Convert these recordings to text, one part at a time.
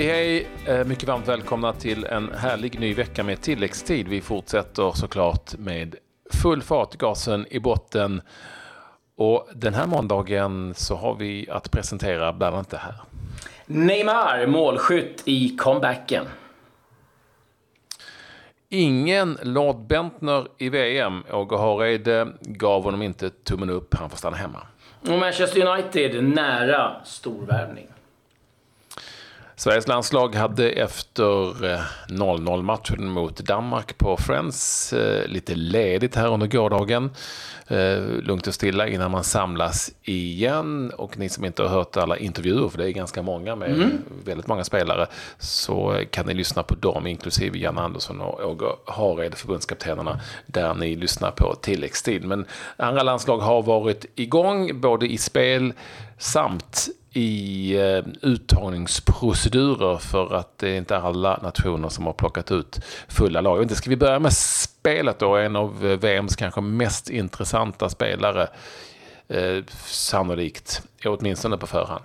Hej hej! Eh, mycket varmt välkomna till en härlig ny vecka med tilläggstid. Vi fortsätter såklart med full fart, gasen i botten. Och den här måndagen så har vi att presentera bland annat det här. Neymar, målskytt i comebacken. Ingen Lord Bentner i VM. Åge Hareide gav honom inte tummen upp. Han får stanna hemma. Och Manchester United nära storvärvning. Sveriges landslag hade efter 0-0 matchen mot Danmark på Friends eh, lite ledigt här under gårdagen. Eh, lugnt och stilla innan man samlas igen. Och ni som inte har hört alla intervjuer, för det är ganska många med mm. väldigt många spelare, så kan ni lyssna på dem, inklusive Jan Andersson och Åge Hareide, förbundskaptenerna, där ni lyssnar på tilläggstid. Men andra landslag har varit igång, både i spel samt i eh, uttagningsprocedurer för att det är inte alla nationer som har plockat ut fulla lag. Inte ska vi börja med spelet då? En av eh, VMs kanske mest intressanta spelare eh, sannolikt, åtminstone på förhand.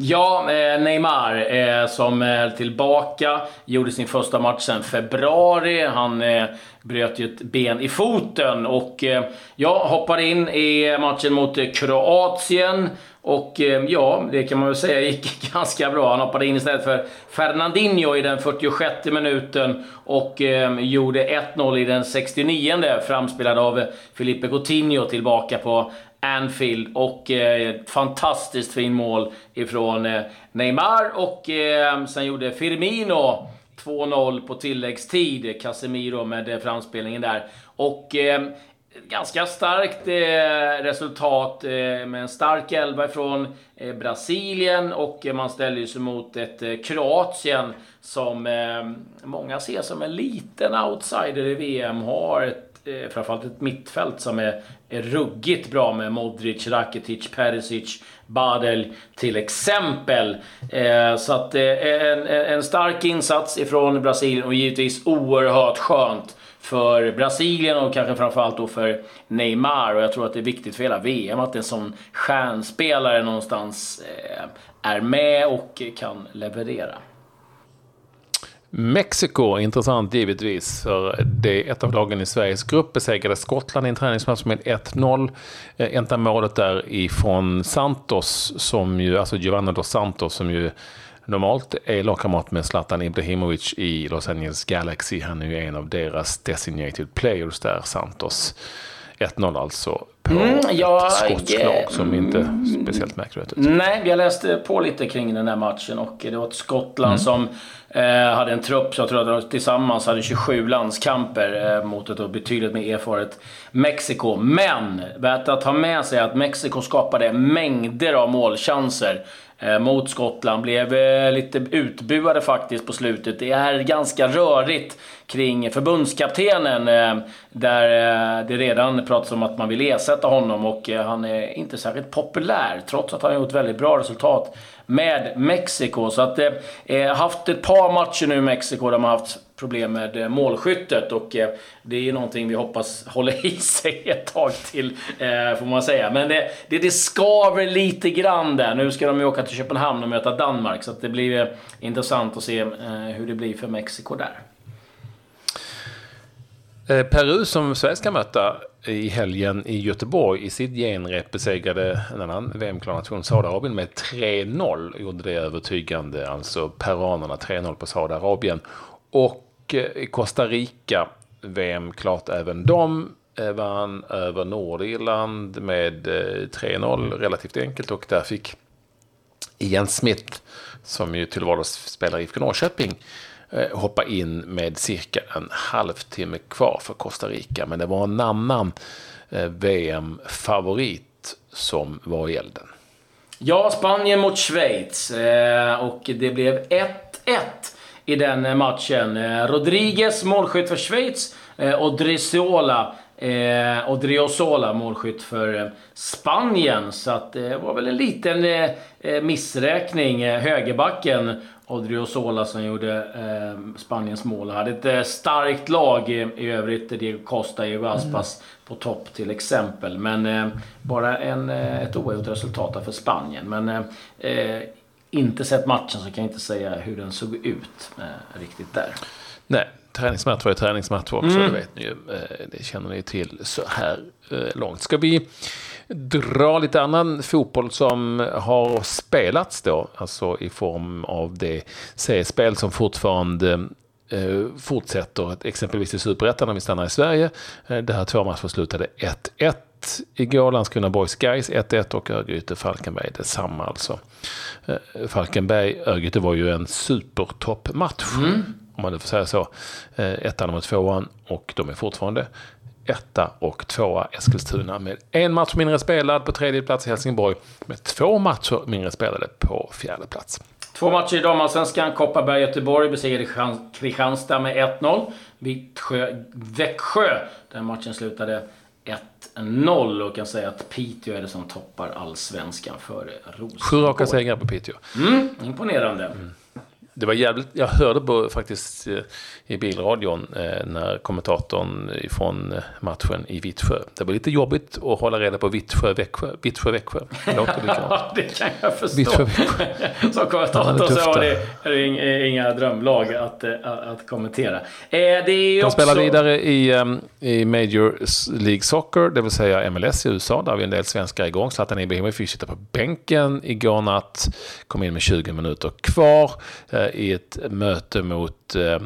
Ja, eh, Neymar eh, som eh, är tillbaka. Gjorde sin första match sen februari. Han bröt ju ett ben i foten och ja, hoppade in i matchen mot Kroatien. Och ja, det kan man väl säga gick ganska bra. Han hoppade in istället för Fernandinho i den 46 minuten och eh, gjorde 1-0 i den 69 framspelad av Felipe Coutinho tillbaka på Anfield. Och eh, fantastiskt fin mål ifrån eh, Neymar och eh, sen gjorde Firmino 2-0 på tilläggstid. Casemiro med eh, framspelningen där. Och eh, ganska starkt eh, resultat eh, med en stark elva från eh, Brasilien och eh, man ställer sig mot ett Kroatien som många ser som en liten outsider i VM. Har ett, eh, framförallt ett mittfält som är, är ruggigt bra med Modric, Rakitic, Perisic, Badel till exempel. Eh, så att eh, en, en stark insats ifrån Brasilien och givetvis oerhört skönt för Brasilien och kanske framförallt då för Neymar. Och jag tror att det är viktigt för hela VM att en sån stjärnspelare någonstans eh, är med och kan leverera. Mexiko, intressant givetvis, för det är ett av lagen i Sveriges grupp. Besegrade Skottland i en träningsmatch med 1-0. Eh, enda målet där ifrån Santos, som ju, alltså Giovanni dos Santos, som ju normalt är lagkamrat med Zlatan Ibrahimovic i Los Angeles Galaxy. Han är ju en av deras designated players där, Santos. 1-0 alltså på mm, ett skotskt lag som inte är speciellt märkligt ut. Nej, jag läste på lite kring den här matchen och det var ett Skottland mm. som eh, hade en trupp, så jag tror att de tillsammans hade 27 landskamper eh, mot ett betydligt mer erfaret Mexiko. Men, värt att ha med sig att Mexiko skapade mängder av målchanser eh, Eh, mot Skottland. Blev eh, lite utbuade faktiskt på slutet. Det är ganska rörigt kring förbundskaptenen. Eh, där det redan pratas om att man vill ersätta honom och han är inte särskilt populär. Trots att han har gjort väldigt bra resultat med Mexiko. Så att eh, haft ett par matcher nu i Mexiko där man haft problem med eh, målskyttet och eh, det är ju någonting vi hoppas håller i sig ett tag till, eh, får man säga. Men det, det, det skaver lite grann där. Nu ska de ju åka till Köpenhamn och möta Danmark, så det blir intressant att se hur det blir för Mexiko där. Peru som Sverige ska möta i helgen i Göteborg i sitt genrep besegrade en annan VM-klar nation, Saudiarabien, med 3-0. Gjorde det övertygande, alltså peruanerna 3-0 på Saudiarabien. Och eh, Costa Rica, VM klart även de, eh, vann över Nordirland med 3-0 relativt enkelt och där fick Ian Smith, som ju till vardags spelar i IFK Norrköping, Eh, hoppa in med cirka en halvtimme kvar för Costa Rica. Men det var en annan eh, VM-favorit som var i elden. Ja, Spanien mot Schweiz. Eh, och det blev 1-1 i den matchen. Rodriguez målskytt för Schweiz och Drizola Eh, och Driosola målskytt för Spanien. Så att det var väl en liten eh, missräkning. Högerbacken Odriozola som gjorde eh, Spaniens mål. Hade ett eh, starkt lag i, i övrigt. Diego Costa, Diego Aspas mm. på topp till exempel. Men eh, bara en, eh, ett oavgjort resultat för Spanien. Men eh, inte sett matchen så kan jag inte säga hur den såg ut eh, riktigt där. Nej, träningsmatcher är träningsmatcher också, mm. det vet ni ju. Eh, det känner ni till så här eh, långt. Ska vi dra lite annan fotboll som har spelats då, alltså i form av det seriespel som fortfarande fortsätter, exempelvis i Superettan när vi stannar i Sverige. Eh, det här två matcher slutade 1-1 igår. Landskrona Boys Guys 1-1 och Örgryte Falkenberg detsamma alltså. Eh, Falkenberg Örgryte var ju en supertoppmatch. Mm. Om man nu får säga så. Eh, ettan mot tvåan och de är fortfarande etta och tvåa Eskilstuna med en match mindre spelad på tredje plats i Helsingborg med två matcher mindre spelade på fjärde plats. Två matcher i damallsvenskan. Kopparberg-Göteborg besegrade Kristianstad med 1-0. Vittsjö-Växjö. Den matchen slutade 1-0 och kan säga att Piteå är det som toppar allsvenskan före Rosengård. Sju raka segrar på Piteå. Mm, imponerande. Mm det var jävligt, jag hörde på, faktiskt eh, i bilradion eh, när kommentatorn från eh, matchen i Vittsjö. Det var lite jobbigt att hålla reda på Vittsjö, Växjö. Vittsjö, Växjö. Ja, det kan jag förstå. Vittsjö, Som kommentator ja, så var det, är det inga drömlag att, att, kommentera. De också... spelar vidare i, i Major League Soccer, det vill säga MLS i USA, där vi en del svenskar igång. Zlatan Ibrahimovic sitter på bänken igår natt, kom in med 20 minuter kvar i ett möte mot eh,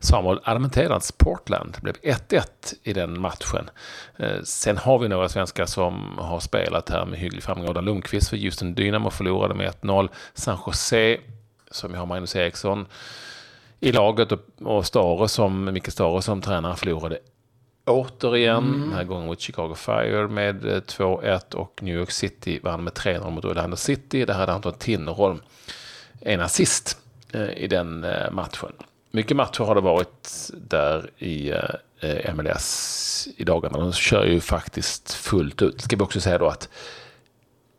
Samuel Armenterans Portland. Det blev 1-1 i den matchen. Eh, sen har vi några svenskar som har spelat här med hygglig framgång. Adam Lundqvist för Houston Dynamo förlorade med 1-0. San Jose, som har Magnus Eriksson i laget och Stare som, Micke Stare som tränare förlorade återigen. Mm. Den här gången mot Chicago Fire med 2-1 och New York City vann med 3-0 mot Orlando City. Det hade Anton Tinnerholm en assist eh, i den eh, matchen. Mycket matcher har det varit där i eh, MLS i dagarna. De kör ju faktiskt fullt ut. Ska vi också säga då att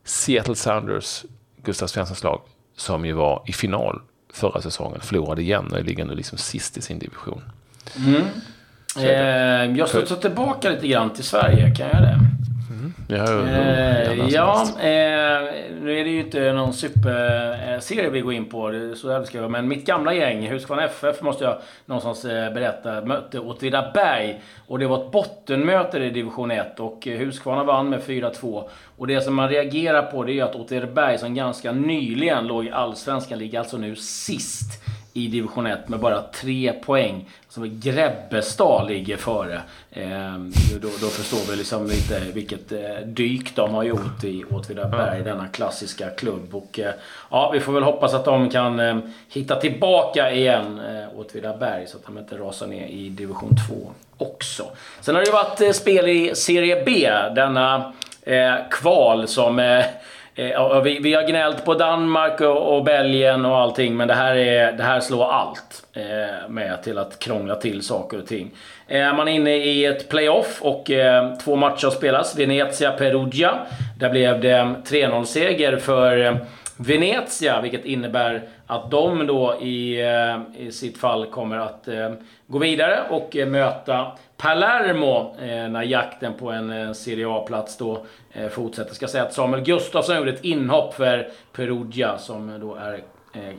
Seattle Sounders, Gustav Svenssons lag, som ju var i final förra säsongen, förlorade igen och ligger nu liksom sist i sin division. Mm. Eh, jag studsar tillbaka lite grann till Sverige, kan jag göra det? Ja, eh, ja eh, nu är det ju inte någon superserie vi går in på, så jag ska men mitt gamla gäng, Husqvarna FF, måste jag någonstans eh, berätta, mötte Åtvidaberg. Och det var ett bottenmöte i division 1 och Husqvarna vann med 4-2. Och det som man reagerar på det är att Åtvidaberg, som ganska nyligen låg i Allsvenskan, ligger alltså nu sist i division 1 med bara tre poäng. Som Grebbestad ligger före. Eh, då, då, förstår vi liksom lite vilket eh, dyk de har gjort i Åtvidaberg, mm. denna klassiska klubb. Och, eh, ja, vi får väl hoppas att de kan eh, hitta tillbaka igen, eh, Åtvidaberg, så att de inte rasar ner i division 2 också. Sen har det varit eh, spel i Serie B, denna eh, kval som eh, vi, vi har gnällt på Danmark och, och, Belgien och allting, men det här, är, det här slår allt eh, med till att krångla till saker och ting. Eh, man är inne i ett playoff och eh, två matcher spelas. Venezia-Perugia. Där blev det 3-0-seger för eh, Venezia, vilket innebär att de då i, eh, i sitt fall kommer att eh, gå vidare och eh, möta Palermo eh, när jakten på en Serie A-plats då fortsätter. Ska säga att Samuel Gustafsson gjorde ett inhopp för Perugia som då är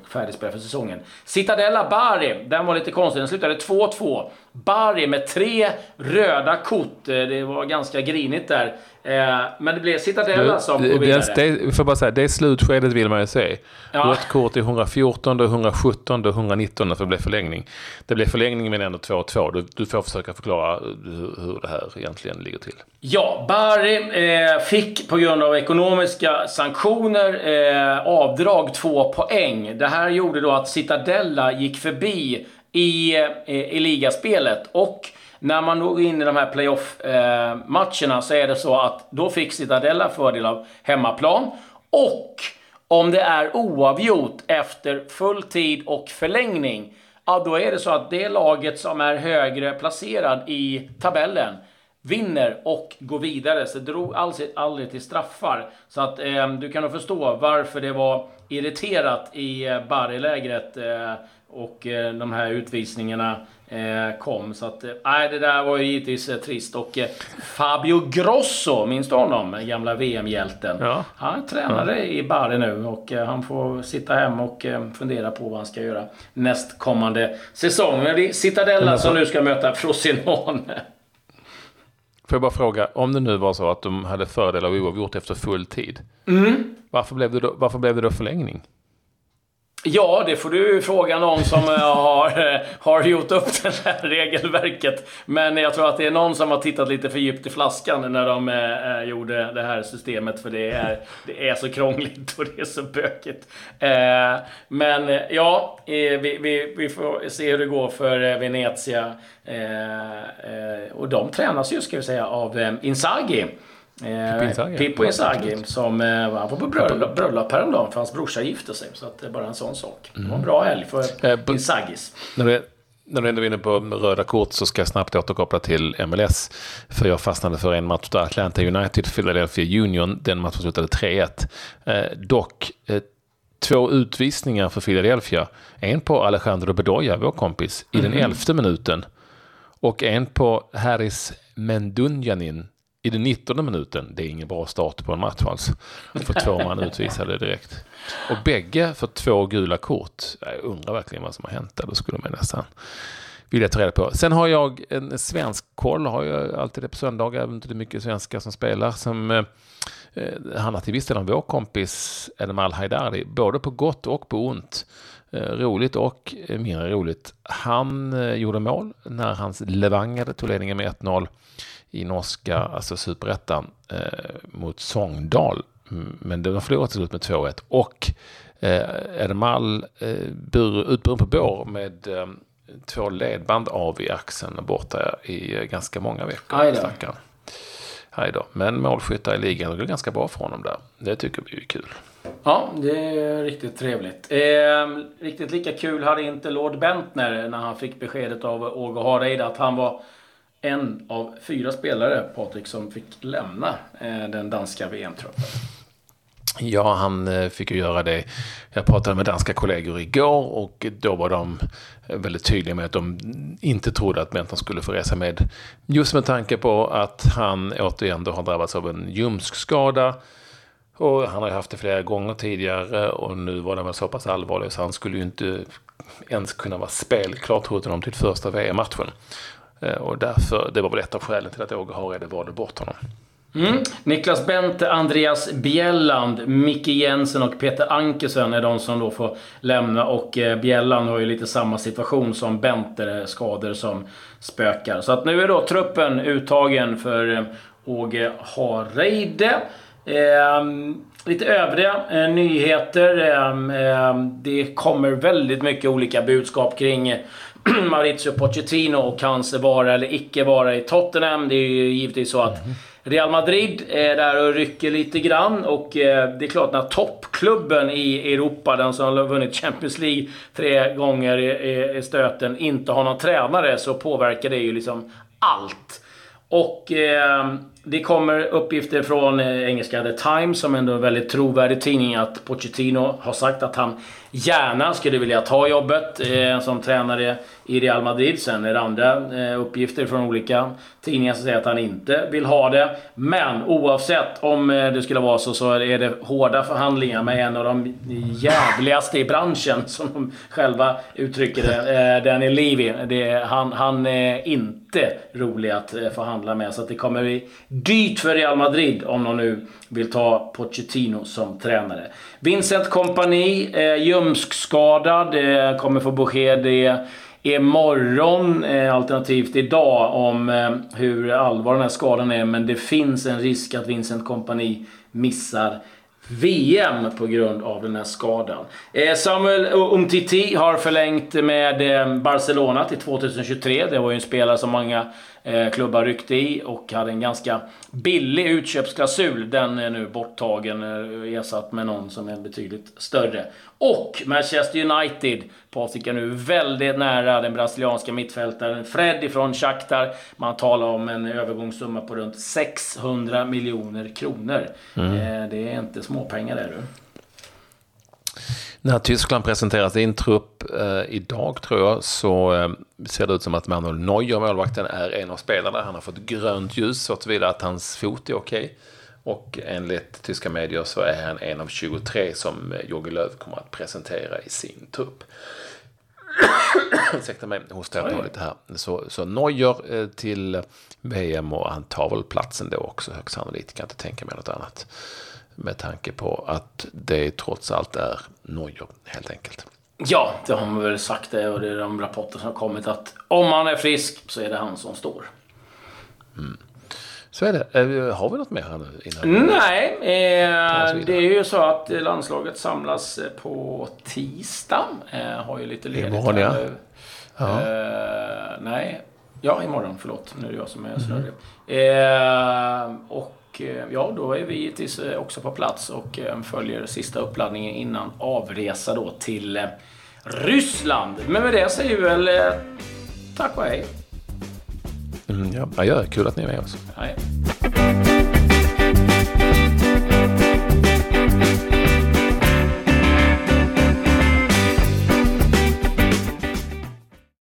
färdigspelad för säsongen. Citadella Bari, den var lite konstig. Den slutade 2-2. Bari med tre röda kort. Det var ganska grinigt där. Eh, men det blev Citadella som går vidare. Det, får bara säga, det slutskedet vill man ju se. Ja. Rött kort i 114, 117 och 119 för det blev förlängning. Det blev förlängning men ändå 2-2. Du, du får försöka förklara hur, det här egentligen ligger till. Ja, Bari eh, fick på grund av ekonomiska sanktioner eh, avdrag två poäng. Det här gjorde då att Citadella gick förbi i, eh, i ligaspelet. Och när man då går in i de här playoff-matcherna eh, så är det så att då fick Citadella fördel av hemmaplan. Och om det är oavgjort efter full tid och förlängning, ja då är det så att det laget som är högre placerad i tabellen vinner och går vidare. Så det drog aldrig till straffar. Så att eh, du kan nog förstå varför det var irriterat i eh, Barilägret eh, och eh, de här utvisningarna kom. Så att, nej, det där var ju givetvis trist. Och Fabio Grosso, minns du honom? Gamla VM-hjälten. Ja. Han tränare ja. i Bari nu och han får sitta hem och fundera på vad han ska göra nästkommande säsong. Men det är Citadella som nu ska möta Frosinone. Får jag bara fråga, om det nu var så att de hade fördel av oavgjort efter full tid. Mm. Varför, blev det då, varför blev det då förlängning? Ja, det får du fråga någon som eh, har, eh, har gjort upp det här regelverket. Men jag tror att det är någon som har tittat lite för djupt i flaskan när de eh, eh gjorde det här systemet. För det är, det är så krångligt och det är så bökigt. Eh, men eh, ja, vi, vi, vi, får se hur det går för Venezia. Eh, och de tränas ju, ska vi säga, av Inzaghi. Eh, Pippo Inzaghi som eh, han var på bröllop, bröllop häromdagen för hans brorsa gifte sig. Så att det är bara en sån sak. Det var en bra helg för eh, Inzaghis. När du, när du ändå är inne på röda kort så ska jag snabbt återkoppla till MLS. För jag fastnade för en match där Atlanta United Philadelphia Union. Den matchen slutade 3-1. Eh, dock eh, två utvisningar för Philadelphia. En på Alejandro Bedoya, vår kompis, i mm. den elfte minuten. Och en på Harris Mendunjanin i den 19 minuten, det är ingen bra start på en match alls. För två man utvisade direkt. Och bägge för två gula kort. Jag undrar verkligen vad som har hänt där, då skulle man nästan vilja ta reda på. Sen har jag en svensk koll, har jag alltid det på söndagar, även om det är mycket svenskar som spelar, som eh, eh, handlar till viss del om vår kompis Edmal Haidari, både på gott och på ont. Eh, roligt och eh, mindre roligt. Han eh, gjorde mål när hans Levanger tog ledningen med 1-0 i norska, alltså superettan, eh, mot Songdal. Mm, men de har förlorat till slut med 2-1. Och eh, Ermal eh, utburen på bår med eh, två ledband av i axeln borta i eh, ganska många veckor. Aj då. Men målskyttar i ligan, det går ganska bra för honom där. Det tycker vi är kul. Ja, det är riktigt trevligt. Eh, riktigt lika kul hade inte Lord Bentner när han fick beskedet av Åge Hareid att han var en av fyra spelare, Patrik, som fick lämna eh, den danska VM-truppen. Ja, han eh, fick ju göra det. Jag pratade med danska kollegor igår och då var de eh, väldigt tydliga med att de inte trodde att Benton skulle få resa med. Just med tanke på att han återigen då har drabbats av en ljumskskada. Och han har ju haft det flera gånger tidigare och nu var den väl så pass allvarlig så han skulle ju inte ens kunna vara spelklar trodde de, till första VM-matchen. Eh, och därför, det var väl ett av skälen till att Åge Hareide valde bort honom. Mm. Niklas Bente, Andreas Bjelland, Micke Jensen och Peter Ankesen är de som då får lämna. Och eh, Bjelland har ju lite samma situation som Bente, eh, skador som spökar. Så att nu är då truppen uttagen för eh, Åge Hareide. Eh, lite övriga eh, nyheter. Eh, det kommer väldigt mycket olika budskap kring Maurizio Pochettino och hans vara eller icke vara i Tottenham. Det är ju givetvis så att Real Madrid är där och rycker lite grann och eh, det är klart när toppklubben i Europa, den som har vunnit Champions League tre gånger i stöten, inte har någon tränare så påverkar det ju liksom allt. Och eh, det kommer uppgifter från eh, engelska The Times, som ändå är en väldigt trovärdig tidning, att Pochettino har sagt att han gärna skulle vilja ta jobbet eh, som tränare i Real Madrid. Sen är det andra eh, uppgifter från olika tidningar som säger att han inte vill ha det. Men oavsett om eh, det skulle vara så, så är det hårda förhandlingar med en av de jävligaste i branschen, som de själva uttrycker det. Eh, Danny Levy. Det, han, han är inte rolig att eh, förhandla med. Så det kommer bli dyrt för Real Madrid om de nu vill ta Pochettino som tränare. Vincent Kompani, eh, ljumskskadad, eh, kommer få besked i imorgon, eh, alternativt idag, om eh, hur allvarlig den här skadan är. Men det finns en risk att Vincent Kompani missar VM på grund av den här skadan. Eh, Samuel Umtiti har förlängt med eh, Barcelona till 2023. Det var ju en spelare som många klubbar ryckte i och hade en ganska billig utköpsklausul. Den är nu borttagen och ersatt med någon som är betydligt större. Och Manchester United, Patrik, är nu väldigt nära den brasilianska mittfältaren Fred ifrån Shakhtar. Man talar om en övergångssumma på runt 600 miljoner kronor. Mm. Det är inte småpengar, är du. När Tyskland presenterar sin trupp eh, idag tror jag så eh, ser det ut som att Manuel Neuer, målvakten, är en av spelarna. Han har fått grönt ljus så tillvida att hans fot är okej. Okay. Och enligt tyska medier så är han en av 23 som Jogge Löw kommer att presentera i sin trupp. Ursäkta mig, hostar jag lite här. Så, så Neuer eh, till VM och han tar väl platsen då också högst sannolikt. Kan inte tänka mig något annat. Med tanke på att det trots allt är Neuer helt enkelt. Ja, det har man väl sagt det och det är de rapporter som har kommit att om han är frisk så är det han som står. Mm. Så är det. Har vi något mer här nu? Innan Nej, eh, det är ju så att landslaget samlas eh, på tisdag. Eh, har ju lite ledigt Imorgon, ja. ja. Eh, nej, ja imorgon, förlåt. Nu är det jag som är snurrig. Mm. Eh, och ja, då är vi givetvis också på plats och följer sista uppladdningen innan avresa då till Ryssland. Men med det säger vi väl tack och hej. Mm, ja, ja, kul att ni är med oss. Hej.